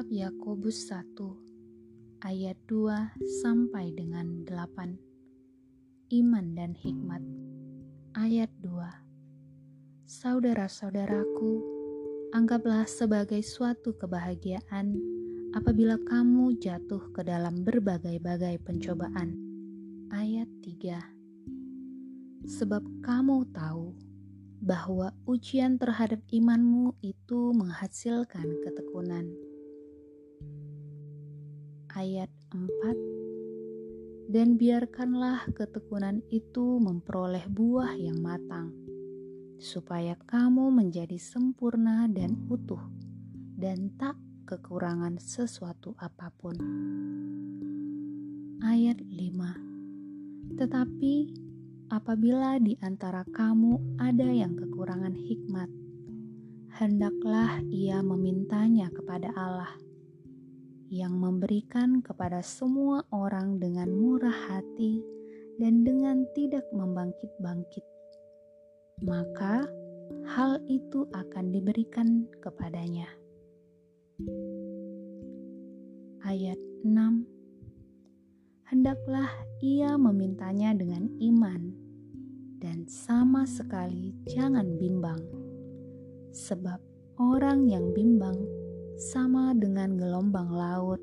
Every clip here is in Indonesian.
Kitab Yakobus 1 ayat 2 sampai dengan 8. Iman dan hikmat. Ayat 2. Saudara-saudaraku, anggaplah sebagai suatu kebahagiaan apabila kamu jatuh ke dalam berbagai-bagai pencobaan. Ayat 3. Sebab kamu tahu bahwa ujian terhadap imanmu itu menghasilkan ketekunan ayat 4 Dan biarkanlah ketekunan itu memperoleh buah yang matang supaya kamu menjadi sempurna dan utuh dan tak kekurangan sesuatu apa pun. Ayat 5 Tetapi apabila di antara kamu ada yang kekurangan hikmat, hendaklah ia memintanya kepada Allah yang memberikan kepada semua orang dengan murah hati dan dengan tidak membangkit-bangkit, maka hal itu akan diberikan kepadanya. Ayat 6 Hendaklah ia memintanya dengan iman dan sama sekali jangan bimbang, sebab orang yang bimbang sama dengan gelombang laut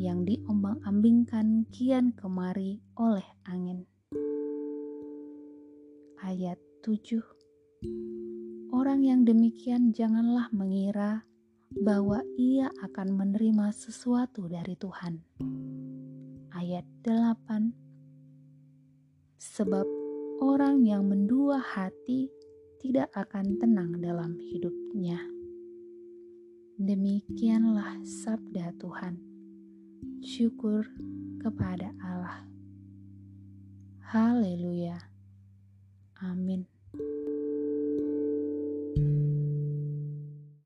yang diombang-ambingkan kian kemari oleh angin. Ayat 7 Orang yang demikian janganlah mengira bahwa ia akan menerima sesuatu dari Tuhan. Ayat 8 Sebab orang yang mendua hati tidak akan tenang dalam hidupnya. Demikianlah sabda Tuhan. Syukur kepada Allah. Haleluya.